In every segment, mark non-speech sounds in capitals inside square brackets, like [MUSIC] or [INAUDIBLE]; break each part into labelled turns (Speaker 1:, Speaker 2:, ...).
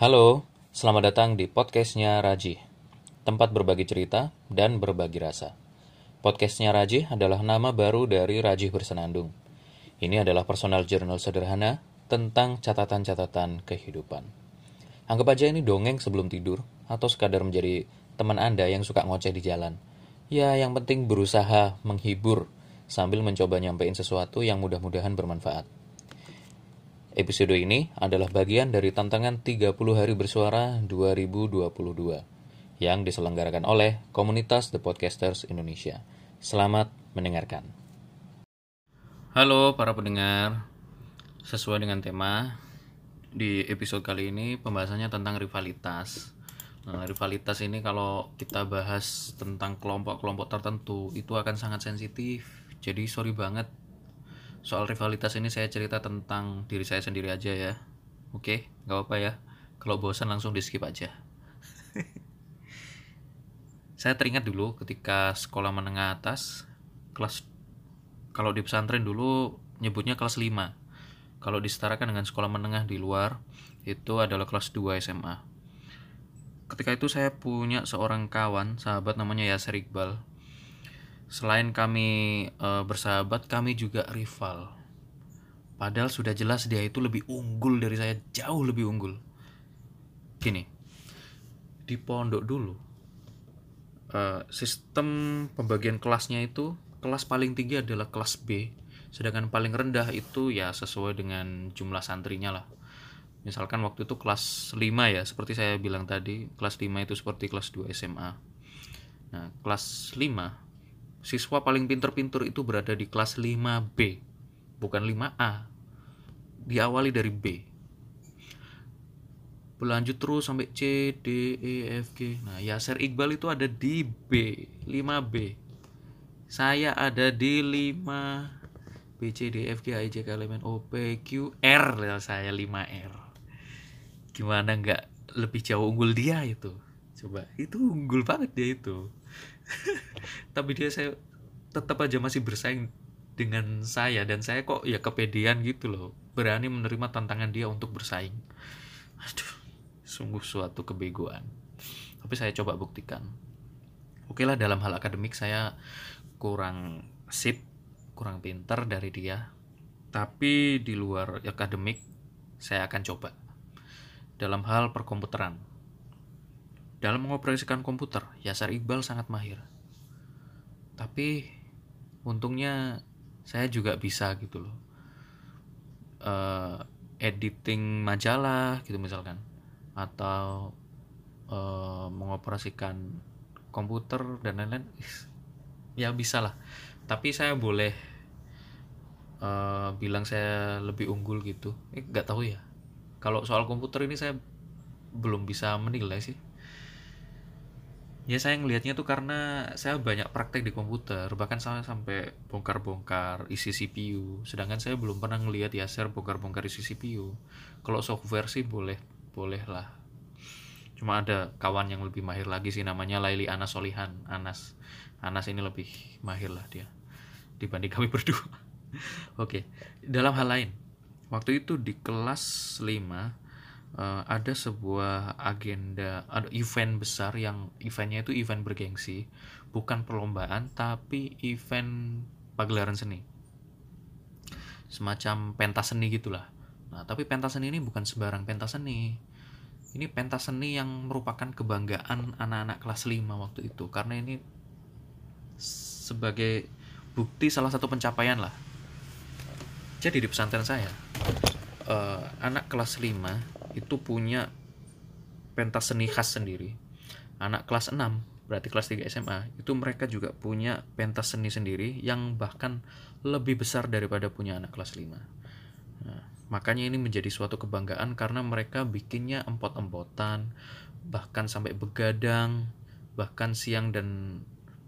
Speaker 1: Halo, selamat datang di podcastnya Raji, tempat berbagi cerita dan berbagi rasa. Podcastnya Raji adalah nama baru dari Raji Bersenandung. Ini adalah personal journal sederhana tentang catatan-catatan kehidupan. Anggap aja ini dongeng sebelum tidur, atau sekadar menjadi teman Anda yang suka ngoceh di jalan. Ya, yang penting berusaha menghibur sambil mencoba nyampein sesuatu yang mudah-mudahan bermanfaat. Episode ini adalah bagian dari tantangan 30 hari bersuara 2022 yang diselenggarakan oleh komunitas The Podcasters Indonesia. Selamat mendengarkan. Halo para pendengar, sesuai dengan tema di episode kali ini pembahasannya tentang rivalitas. Nah, rivalitas ini kalau kita bahas tentang kelompok-kelompok tertentu itu akan sangat sensitif. Jadi sorry banget soal rivalitas ini saya cerita tentang diri saya sendiri aja ya. Oke nggak apa-apa ya. Kalau bosan langsung di skip aja. [LAUGHS] Saya teringat dulu ketika sekolah menengah atas kelas kalau di pesantren dulu nyebutnya kelas 5 kalau disetarakan dengan sekolah menengah di luar itu adalah kelas 2 SMA ketika itu saya punya seorang kawan sahabat namanya Yasir Iqbal Selain kami e, bersahabat, kami juga rival. Padahal sudah jelas dia itu lebih unggul dari saya, jauh lebih unggul. Gini, di pondok dulu, e, sistem pembagian kelasnya itu kelas paling tinggi adalah kelas B, sedangkan paling rendah itu ya sesuai dengan jumlah santrinya lah. Misalkan waktu itu kelas 5 ya, seperti saya bilang tadi, kelas 5 itu seperti kelas 2 SMA. Nah, kelas 5 siswa paling pinter-pinter itu berada di kelas 5B, bukan 5A. Diawali dari B. Berlanjut terus sampai C, D, E, F, G. Nah, Yasser Iqbal itu ada di B, 5B. Saya ada di 5 B, C, D, F, G, I, J, K, L, M, N, O, P, Q, R. Saya 5R. Gimana nggak lebih jauh unggul dia itu? Coba, itu unggul banget dia itu. [LAUGHS] tapi dia saya tetap aja masih bersaing dengan saya dan saya kok ya kepedean gitu loh berani menerima tantangan dia untuk bersaing. Aduh sungguh suatu kebegoan. Tapi saya coba buktikan. Oke lah dalam hal akademik saya kurang sip kurang pinter dari dia. Tapi di luar akademik saya akan coba. Dalam hal perkomputeran dalam mengoperasikan komputer, Yasar Iqbal sangat mahir. Tapi untungnya saya juga bisa gitu loh. Uh, editing majalah gitu misalkan. Atau uh, mengoperasikan komputer dan lain-lain. Ya bisa lah. Tapi saya boleh uh, bilang saya lebih unggul gitu. Eh nggak tahu ya. Kalau soal komputer ini saya belum bisa menilai sih ya saya ngelihatnya tuh karena saya banyak praktek di komputer bahkan saya sampai bongkar-bongkar isi CPU sedangkan saya belum pernah ngelihat ya share bongkar-bongkar isi CPU kalau software sih boleh boleh lah. Cuma ada kawan yang lebih mahir lagi sih namanya Laili Anas Solihan. Anas Anas ini lebih mahir lah dia dibanding kami [LAUGHS] berdua. Oke dalam hal lain waktu itu di kelas 5 uh, ada sebuah agenda ada event besar yang eventnya itu event bergengsi bukan perlombaan tapi event pagelaran seni. Semacam pentas seni gitulah. Nah tapi pentas seni ini bukan sembarang pentas seni. Ini pentas seni yang merupakan kebanggaan anak-anak kelas 5 waktu itu karena ini sebagai bukti salah satu pencapaian lah. Jadi di pesantren saya uh, anak kelas 5 itu punya pentas seni khas sendiri. Anak kelas 6, berarti kelas 3 SMA, itu mereka juga punya pentas seni sendiri yang bahkan lebih besar daripada punya anak kelas 5. Nah, makanya ini menjadi suatu kebanggaan karena mereka bikinnya empot-empotan, bahkan sampai begadang, bahkan siang dan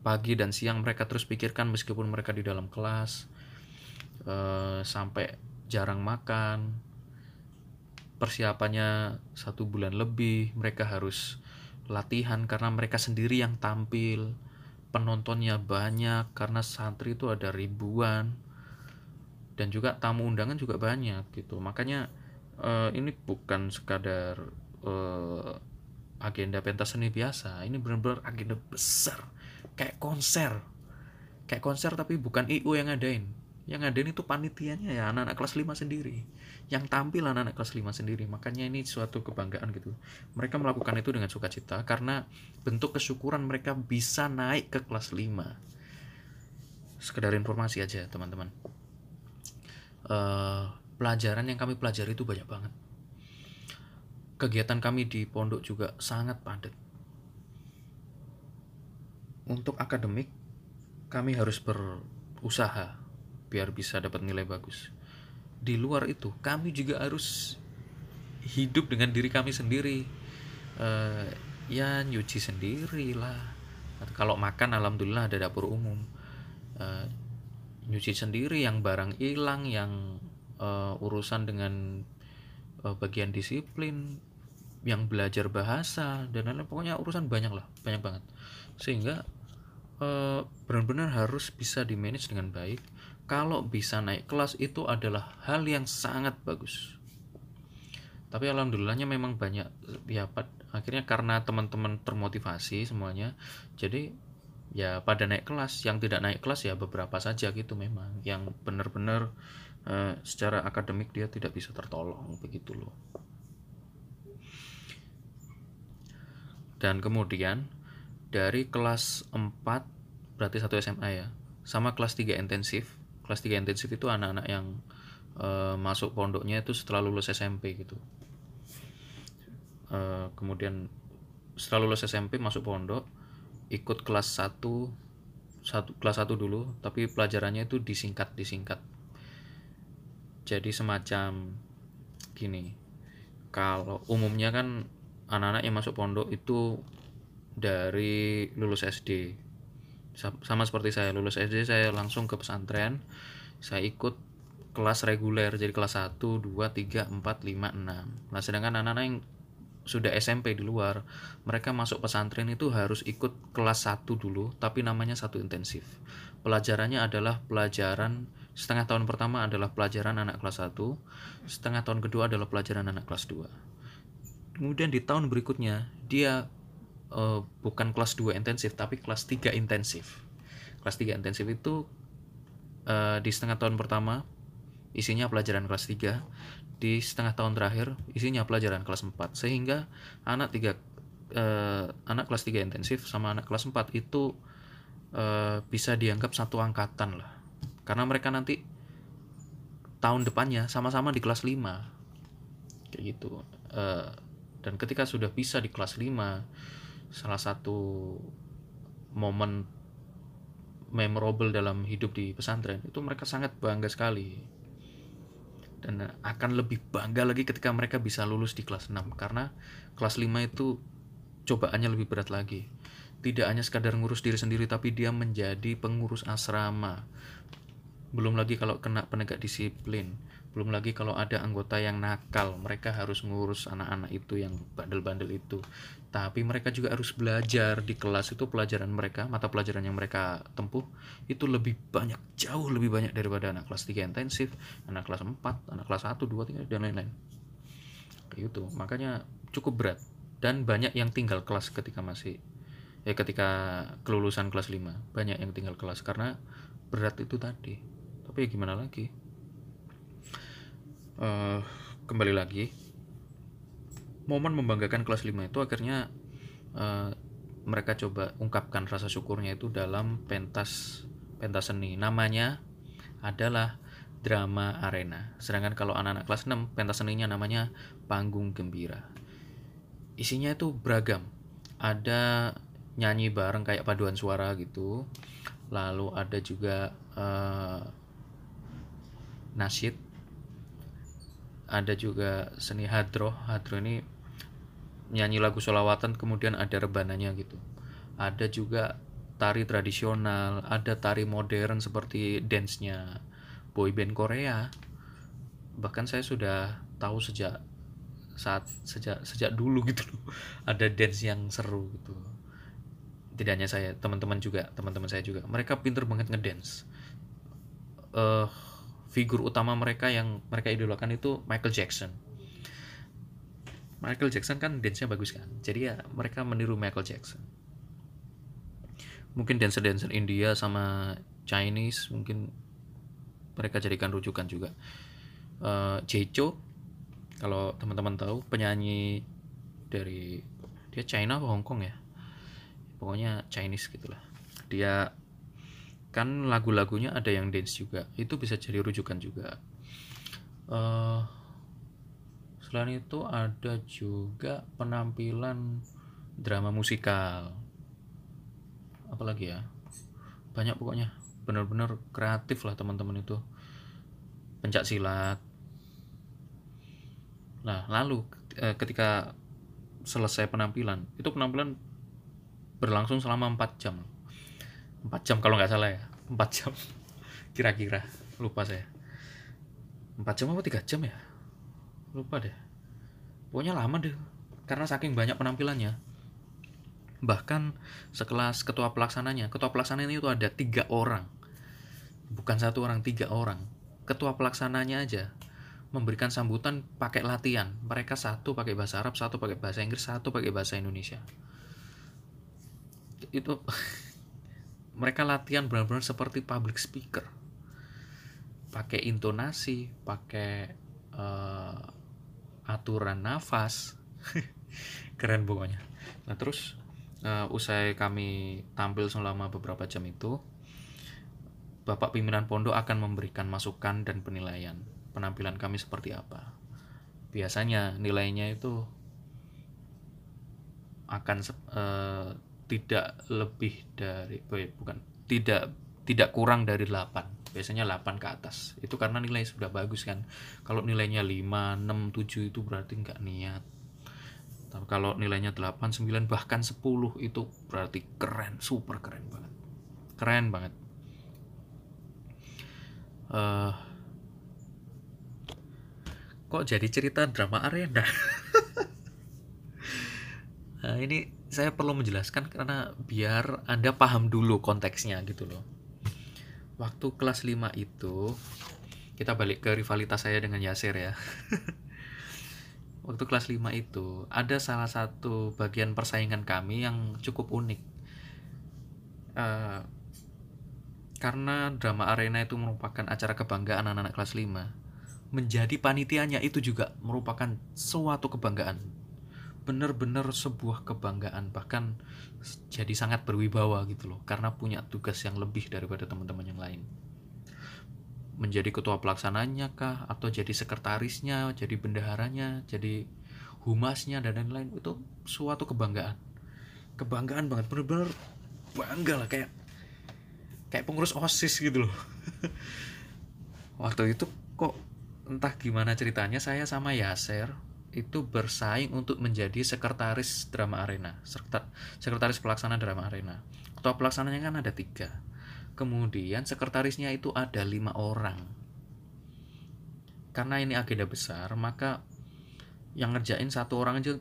Speaker 1: pagi dan siang mereka terus pikirkan meskipun mereka di dalam kelas, uh, sampai jarang makan, persiapannya satu bulan lebih mereka harus latihan karena mereka sendiri yang tampil penontonnya banyak karena santri itu ada ribuan dan juga tamu undangan juga banyak gitu. Makanya uh, ini bukan sekadar uh, agenda pentas seni biasa ini benar-benar agenda besar kayak konser. Kayak konser tapi bukan IU yang ngadain yang ngadain itu panitianya ya anak-anak kelas 5 sendiri. Yang tampil anak-anak kelas 5 sendiri. Makanya ini suatu kebanggaan gitu. Mereka melakukan itu dengan sukacita karena bentuk kesyukuran mereka bisa naik ke kelas 5 sekedar informasi aja teman-teman. Uh, pelajaran yang kami pelajari itu banyak banget. Kegiatan kami di pondok juga sangat padat. Untuk akademik kami harus berusaha biar bisa dapat nilai bagus. Di luar itu kami juga harus hidup dengan diri kami sendiri. Uh, ya nyuci sendiri lah kalau makan alhamdulillah ada dapur umum. Uh, nyuci sendiri yang barang hilang yang uh, urusan dengan uh, bagian disiplin yang belajar bahasa dan lain-lain. Pokoknya urusan banyak lah banyak banget. Sehingga benar-benar harus bisa di manage dengan baik kalau bisa naik kelas itu adalah hal yang sangat bagus. Tapi alhamdulillahnya memang banyak ya akhirnya karena teman-teman termotivasi semuanya jadi ya pada naik kelas. Yang tidak naik kelas ya beberapa saja gitu memang. Yang benar-benar uh, secara akademik dia tidak bisa tertolong begitu loh. Dan kemudian dari kelas 4 berarti satu SMA ya sama kelas 3 intensif kelas 3 intensif itu anak-anak yang uh, masuk pondoknya itu setelah lulus SMP gitu. Uh, kemudian setelah lulus SMP masuk pondok ikut kelas 1 satu kelas 1 dulu tapi pelajarannya itu disingkat disingkat. Jadi semacam gini kalau umumnya kan anak-anak yang masuk pondok itu dari lulus SD sama seperti saya lulus SD saya langsung ke pesantren saya ikut kelas reguler jadi kelas 1 2 3 4 5 6 nah sedangkan anak-anak yang sudah SMP di luar, mereka masuk pesantren itu harus ikut kelas 1 dulu, tapi namanya satu intensif. Pelajarannya adalah pelajaran setengah tahun pertama adalah pelajaran anak kelas 1, setengah tahun kedua adalah pelajaran anak kelas 2. Kemudian di tahun berikutnya dia uh, bukan kelas 2 intensif tapi kelas 3 intensif. Kelas 3 intensif itu uh, di setengah tahun pertama isinya pelajaran kelas 3 di setengah tahun terakhir isinya pelajaran kelas 4 sehingga anak tiga eh, anak kelas 3 intensif sama anak kelas 4 itu eh, bisa dianggap satu angkatan lah. Karena mereka nanti tahun depannya sama-sama di kelas 5 kayak gitu. Eh, dan ketika sudah bisa di kelas 5 salah satu momen memorable dalam hidup di pesantren. Itu mereka sangat bangga sekali. Dan akan lebih bangga lagi ketika mereka bisa lulus di kelas 6 karena kelas 5 itu cobaannya lebih berat lagi. Tidak hanya sekadar ngurus diri sendiri tapi dia menjadi pengurus asrama. Belum lagi kalau kena penegak disiplin belum lagi kalau ada anggota yang nakal mereka harus ngurus anak-anak itu yang bandel-bandel itu. Tapi mereka juga harus belajar di kelas itu pelajaran mereka mata pelajaran yang mereka tempuh itu lebih banyak jauh lebih banyak daripada anak kelas 3 intensif anak kelas 4 anak kelas 1 2 3 dan lain-lain. Kayak gitu. Makanya cukup berat. Dan banyak yang tinggal kelas ketika masih ya ketika kelulusan kelas 5 banyak yang tinggal kelas karena berat itu tadi. Tapi ya gimana lagi uh, kembali lagi. Momen membanggakan kelas 5 itu akhirnya uh, mereka coba ungkapkan rasa syukurnya itu dalam pentas pentas seni. Namanya adalah drama arena. Sedangkan kalau anak-anak kelas 6 pentas seninya namanya panggung gembira. Isinya itu beragam. Ada nyanyi bareng kayak paduan suara gitu. Lalu ada juga uh, nasyid ada juga seni hadroh. Hadroh ini nyanyi lagu solawatan kemudian ada rebananya gitu. Ada juga tari tradisional ada tari modern seperti dance-nya boyband Korea. Bahkan saya sudah tahu sejak saat sejak sejak dulu gitu loh. Ada dance yang seru gitu. Tidak hanya saya teman-teman juga teman-teman saya juga. Mereka pinter banget ngedance. Uh, figur utama mereka yang mereka idolakan itu Michael Jackson. Michael Jackson kan dance-nya bagus kan? Jadi ya mereka meniru Michael Jackson. Mungkin dancer-dancer India sama Chinese mungkin mereka jadikan rujukan juga. Uh, Jecho kalau teman-teman tahu penyanyi dari dia China atau Hong Kong ya? Pokoknya Chinese gitulah. Dia kan lagu-lagunya ada yang dance juga. Itu bisa jadi rujukan juga. Uh, selain itu ada juga penampilan drama musikal. Apalagi ya? Banyak pokoknya. Benar-benar kreatif lah teman-teman itu. Pencak silat. Nah lalu eh, ketika selesai penampilan itu penampilan berlangsung selama 4 jam 4 jam kalau nggak salah ya. 4 jam. [LAUGHS] Kira-kira. Lupa saya. 4 jam apa 3 jam ya? Lupa deh. Pokoknya lama deh. Karena saking banyak penampilannya. Bahkan sekelas ketua pelaksananya. Ketua pelaksananya itu ada tiga orang. Bukan satu orang tiga orang. Ketua pelaksananya aja memberikan sambutan pakai latihan. Mereka satu pakai bahasa Arab satu pakai bahasa Inggris satu pakai bahasa Indonesia. Itu [LAUGHS] mereka latihan benar-benar seperti public speaker. Pakai intonasi pakai uh, aturan nafas. [LAUGHS] Keren pokoknya. Nah terus uh, usai kami tampil selama beberapa jam itu Bapak pimpinan pondok akan memberikan masukan dan penilaian. Penampilan kami seperti apa. Biasanya nilainya itu akan uh, tidak lebih dari bukan tidak tidak kurang dari 8 biasanya 8 ke atas. Itu karena nilai sudah bagus kan. Kalau nilainya 5, 6, 7 itu berarti nggak niat. Tapi kalau nilainya 8, 9 bahkan 10 itu berarti keren super keren banget. Keren banget. Uh, kok jadi cerita drama arena? [LAUGHS] Nah ini saya perlu menjelaskan karena biar anda paham dulu konteksnya gitu loh. Waktu kelas 5 itu kita balik ke rivalitas saya dengan Yasir ya. [LAUGHS] Waktu kelas 5 itu ada salah satu bagian persaingan kami yang cukup unik. Uh, karena drama arena itu merupakan acara kebanggaan anak-anak kelas 5 menjadi panitianya itu juga merupakan suatu kebanggaan benar-benar sebuah kebanggaan bahkan jadi sangat berwibawa gitu loh karena punya tugas yang lebih daripada teman-teman yang lain. Menjadi ketua pelaksananya kah atau jadi sekretarisnya jadi bendaharanya jadi humasnya dan lain-lain itu suatu kebanggaan. Kebanggaan banget bener-bener bangga lah kayak kayak pengurus osis gitu loh. [LAUGHS] Waktu itu kok entah gimana ceritanya saya sama Yaser itu bersaing untuk menjadi sekretaris drama arena sekretaris pelaksana drama arena. Ketua pelaksananya kan ada tiga. Kemudian sekretarisnya itu ada lima orang. Karena ini agenda besar maka yang ngerjain satu orang aja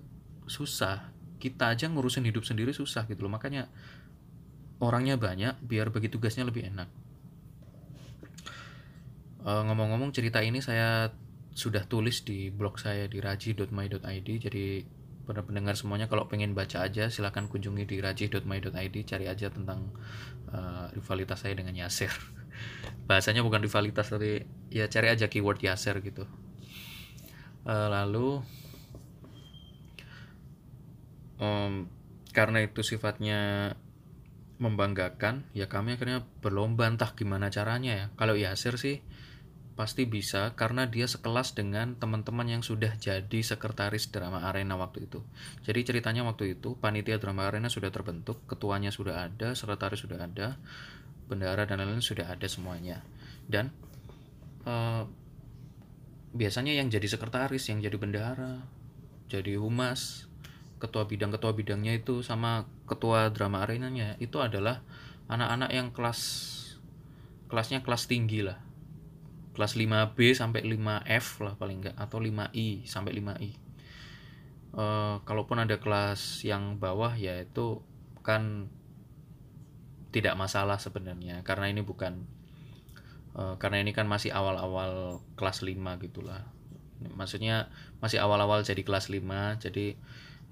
Speaker 1: susah. Kita aja ngurusin hidup sendiri susah gitu loh. Makanya orangnya banyak biar bagi tugasnya lebih enak. Ngomong ngomong-ngomong cerita ini saya sudah tulis di blog saya di raji.my.id jadi pada pendengar semuanya kalau pengen baca aja silahkan kunjungi di raji.my.id cari aja tentang uh, rivalitas saya dengan Yasir [LAUGHS] bahasanya bukan rivalitas tapi ya cari aja keyword Yasir gitu. Uh, lalu um, karena itu sifatnya membanggakan ya kami akhirnya berlomba entah gimana caranya ya. Kalau Yasir sih pasti bisa karena dia sekelas dengan teman-teman yang sudah jadi sekretaris drama arena waktu itu. Jadi ceritanya waktu itu panitia drama arena sudah terbentuk, ketuanya sudah ada, sekretaris sudah ada, bendara dan lain-lain sudah ada semuanya. Dan uh, biasanya yang jadi sekretaris, yang jadi bendara, jadi humas, ketua bidang ketua bidangnya itu sama ketua drama arenanya itu adalah anak-anak yang kelas kelasnya kelas tinggi lah kelas 5B sampai 5F lah paling enggak atau 5I sampai 5I. Uh, eh, kalaupun ada kelas yang bawah ya itu kan tidak masalah sebenarnya karena ini bukan uh, karena ini kan masih awal-awal kelas 5 gitulah maksudnya masih awal-awal jadi kelas 5 jadi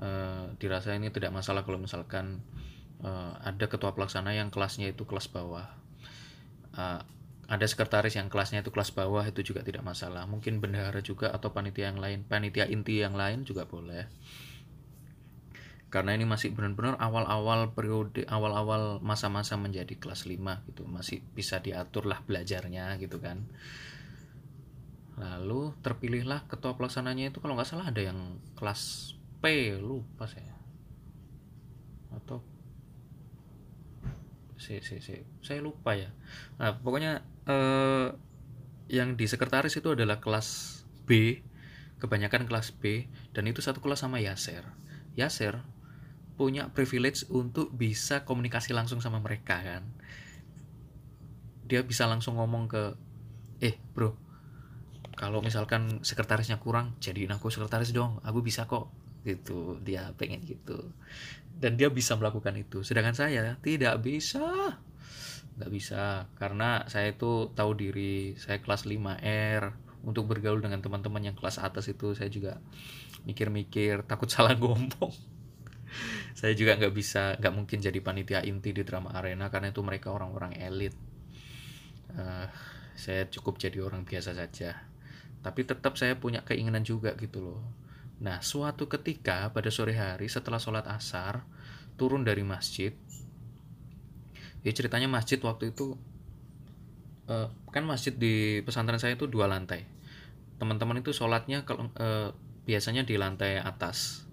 Speaker 1: eh, dirasa ini tidak masalah kalau misalkan eh, ada ketua pelaksana yang kelasnya itu kelas bawah Eh, ada sekretaris yang kelasnya itu kelas bawah itu juga tidak masalah. Mungkin bendahara juga atau panitia yang lain. Panitia inti yang lain juga boleh. Karena ini masih benar-benar awal-awal periode awal-awal masa-masa menjadi kelas 5 gitu. Masih bisa diatur lah belajarnya gitu kan. Lalu terpilihlah ketua pelaksananya itu kalau nggak salah ada yang kelas P lupa saya. Atau si, si, si. saya lupa ya. Nah pokoknya eh, yang di sekretaris itu adalah kelas B kebanyakan kelas B dan itu satu kelas sama Yaser Yaser punya privilege untuk bisa komunikasi langsung sama mereka kan? Dia bisa langsung ngomong ke eh bro kalau misalkan sekretarisnya kurang jadiin aku sekretaris dong aku bisa kok. Gitu. Dia pengen gitu dan dia bisa melakukan itu. Sedangkan saya tidak bisa. Nggak bisa. Karena saya itu tahu diri. Saya kelas 5R untuk bergaul dengan teman-teman yang kelas atas itu saya juga mikir-mikir. Takut [LAUGHS] salah ngomong. Saya juga nggak bisa nggak mungkin jadi panitia inti di drama arena karena itu mereka orang-orang elit. Uh, saya cukup jadi orang biasa saja. Tapi tetap saya punya keinginan juga gitu loh nah suatu ketika pada sore hari setelah sholat asar turun dari masjid. Ya ceritanya masjid waktu itu uh, kan masjid di pesantren saya itu dua lantai. Teman-teman itu sholatnya uh, biasanya di lantai atas.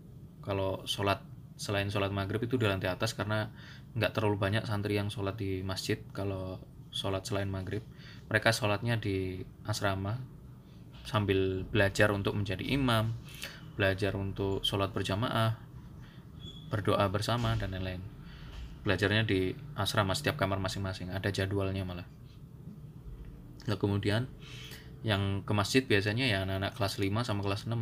Speaker 1: Kalau sholat selain sholat maghrib itu di lantai atas karena nggak terlalu banyak santri yang sholat di masjid kalau sholat selain maghrib. Mereka sholatnya di asrama sambil belajar untuk menjadi imam belajar untuk sholat berjamaah berdoa bersama dan lain-lain belajarnya di asrama setiap kamar masing-masing ada jadwalnya malah nah kemudian yang ke masjid biasanya ya anak-anak kelas 5 sama kelas 6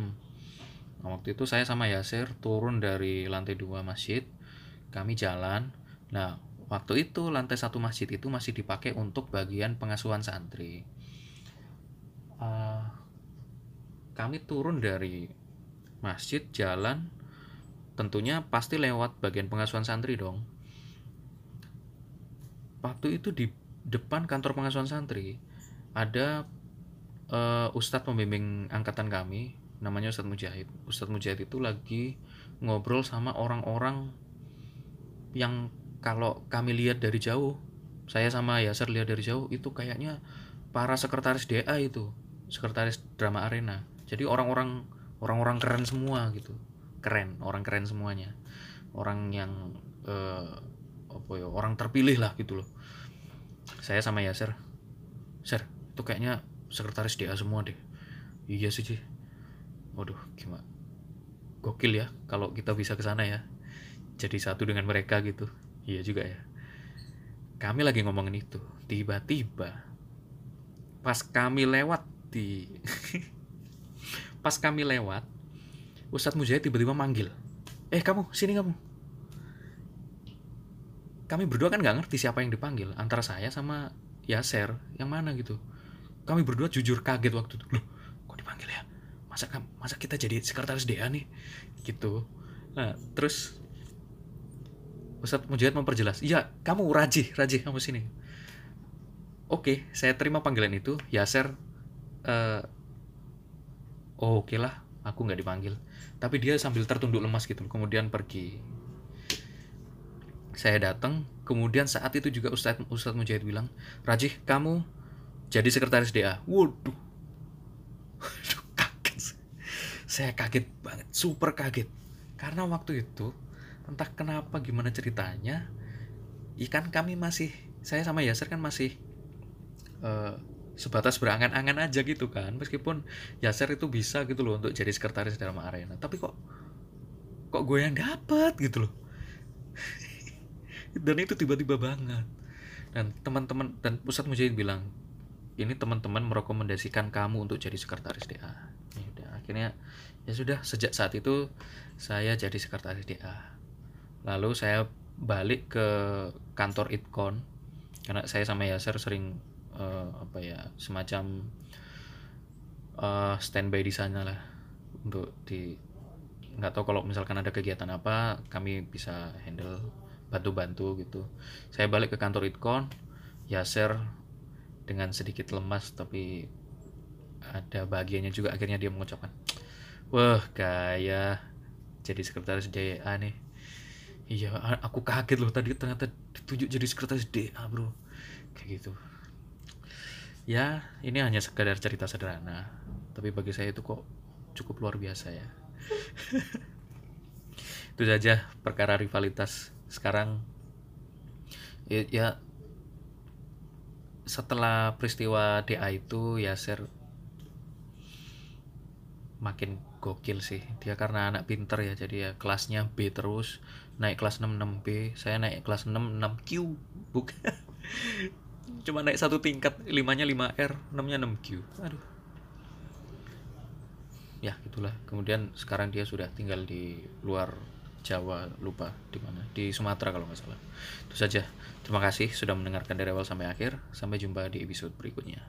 Speaker 1: Nah, waktu itu saya sama Yasir turun dari lantai dua masjid, kami jalan. Nah, waktu itu lantai satu masjid itu masih dipakai untuk bagian pengasuhan santri. Uh, kami turun dari masjid jalan, tentunya pasti lewat bagian pengasuhan santri dong. Waktu itu di depan kantor pengasuhan santri ada uh, ustadz pembimbing angkatan kami namanya Ustadz Mujahid Ustadz Mujahid itu lagi ngobrol sama orang-orang yang kalau kami lihat dari jauh saya sama Yasser lihat dari jauh itu kayaknya para sekretaris DA itu sekretaris drama arena jadi orang-orang orang-orang keren semua gitu. Keren orang keren semuanya. Orang yang eh, apa ya orang terpilih lah gitu loh. Saya sama Yasser Ser itu kayaknya sekretaris DA semua deh. Iya sih waduh gimana gokil ya kalau kita bisa ke sana ya. Jadi satu dengan mereka gitu. Iya juga ya. Kami lagi ngomongin itu tiba-tiba pas kami lewat di [LAUGHS] pas kami lewat Ustadz Mujahid tiba-tiba manggil eh kamu sini kamu. Kami berdua kan nggak ngerti siapa yang dipanggil antara saya sama Yaser yang mana gitu. Kami berdua jujur kaget waktu itu loh kok dipanggil ya? Masa masa kita jadi sekretaris DA nih? Gitu. Nah terus Ustadz Mujahid memperjelas iya kamu Raji Raji kamu sini. Oke saya terima panggilan itu Yaser uh, oh, oke okay lah aku nggak dipanggil. Tapi dia sambil tertunduk lemas gitu kemudian pergi. Saya datang kemudian saat itu juga Ustadz Ustadz Mujahid bilang Raji kamu jadi sekretaris DA waduh. Saya. Kaget banget super kaget. Karena waktu itu entah kenapa gimana ceritanya ikan kami masih saya sama Yasir kan masih uh, sebatas berangan-angan aja gitu kan. Meskipun Yasir itu bisa gitu loh untuk jadi sekretaris dalam arena. Tapi kok kok gue yang dapet gitu loh. Dan itu tiba-tiba banget. Dan teman-teman dan pusat mujahid bilang ini teman-teman merekomendasikan kamu untuk jadi sekretaris DA akhirnya ya sudah sejak saat itu saya jadi sekretaris DA lalu saya balik ke kantor Itkon karena saya sama Yaser sering uh, apa ya semacam uh, standby di sana lah untuk di nggak tahu kalau misalkan ada kegiatan apa kami bisa handle bantu-bantu gitu. Saya balik ke kantor Itcon Yaser dengan sedikit lemas tapi ada bahagianya juga akhirnya dia mengucapkan wah gaya jadi sekretaris DA nih. Iya aku kaget loh tadi ternyata ditunjuk jadi sekretaris DA bro. Kayak gitu ya ini hanya sekadar cerita sederhana. Tapi bagi saya itu kok cukup luar biasa ya. [LAUGHS] Itu saja perkara rivalitas sekarang. Ya, ya setelah peristiwa DA itu Yasir makin gokil sih. Dia karena anak pinter ya jadi ya kelasnya B terus. Naik kelas 6 6B saya naik kelas 6 6Q bukan cuma naik satu tingkat limanya 5R 6 nya 6Q aduh. Ya itulah kemudian sekarang dia sudah tinggal di luar Jawa lupa di mana. Di Sumatera kalau nggak salah. Itu saja. Terima kasih sudah mendengarkan dari awal sampai akhir. Sampai jumpa di episode berikutnya.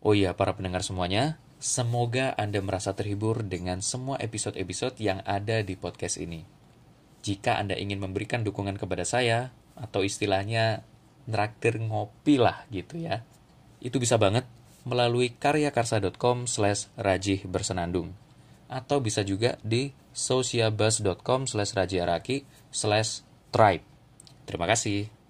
Speaker 1: Oh iya para pendengar semuanya. Semoga anda merasa terhibur dengan semua episode-episode yang ada di podcast ini. Jika anda ingin memberikan dukungan kepada saya atau istilahnya neraktir ngopi lah gitu ya itu bisa banget melalui karyakarsa.com slash rajih bersenandung atau bisa juga di sociabus.com slash rajiaraki slash tribe. Terima kasih.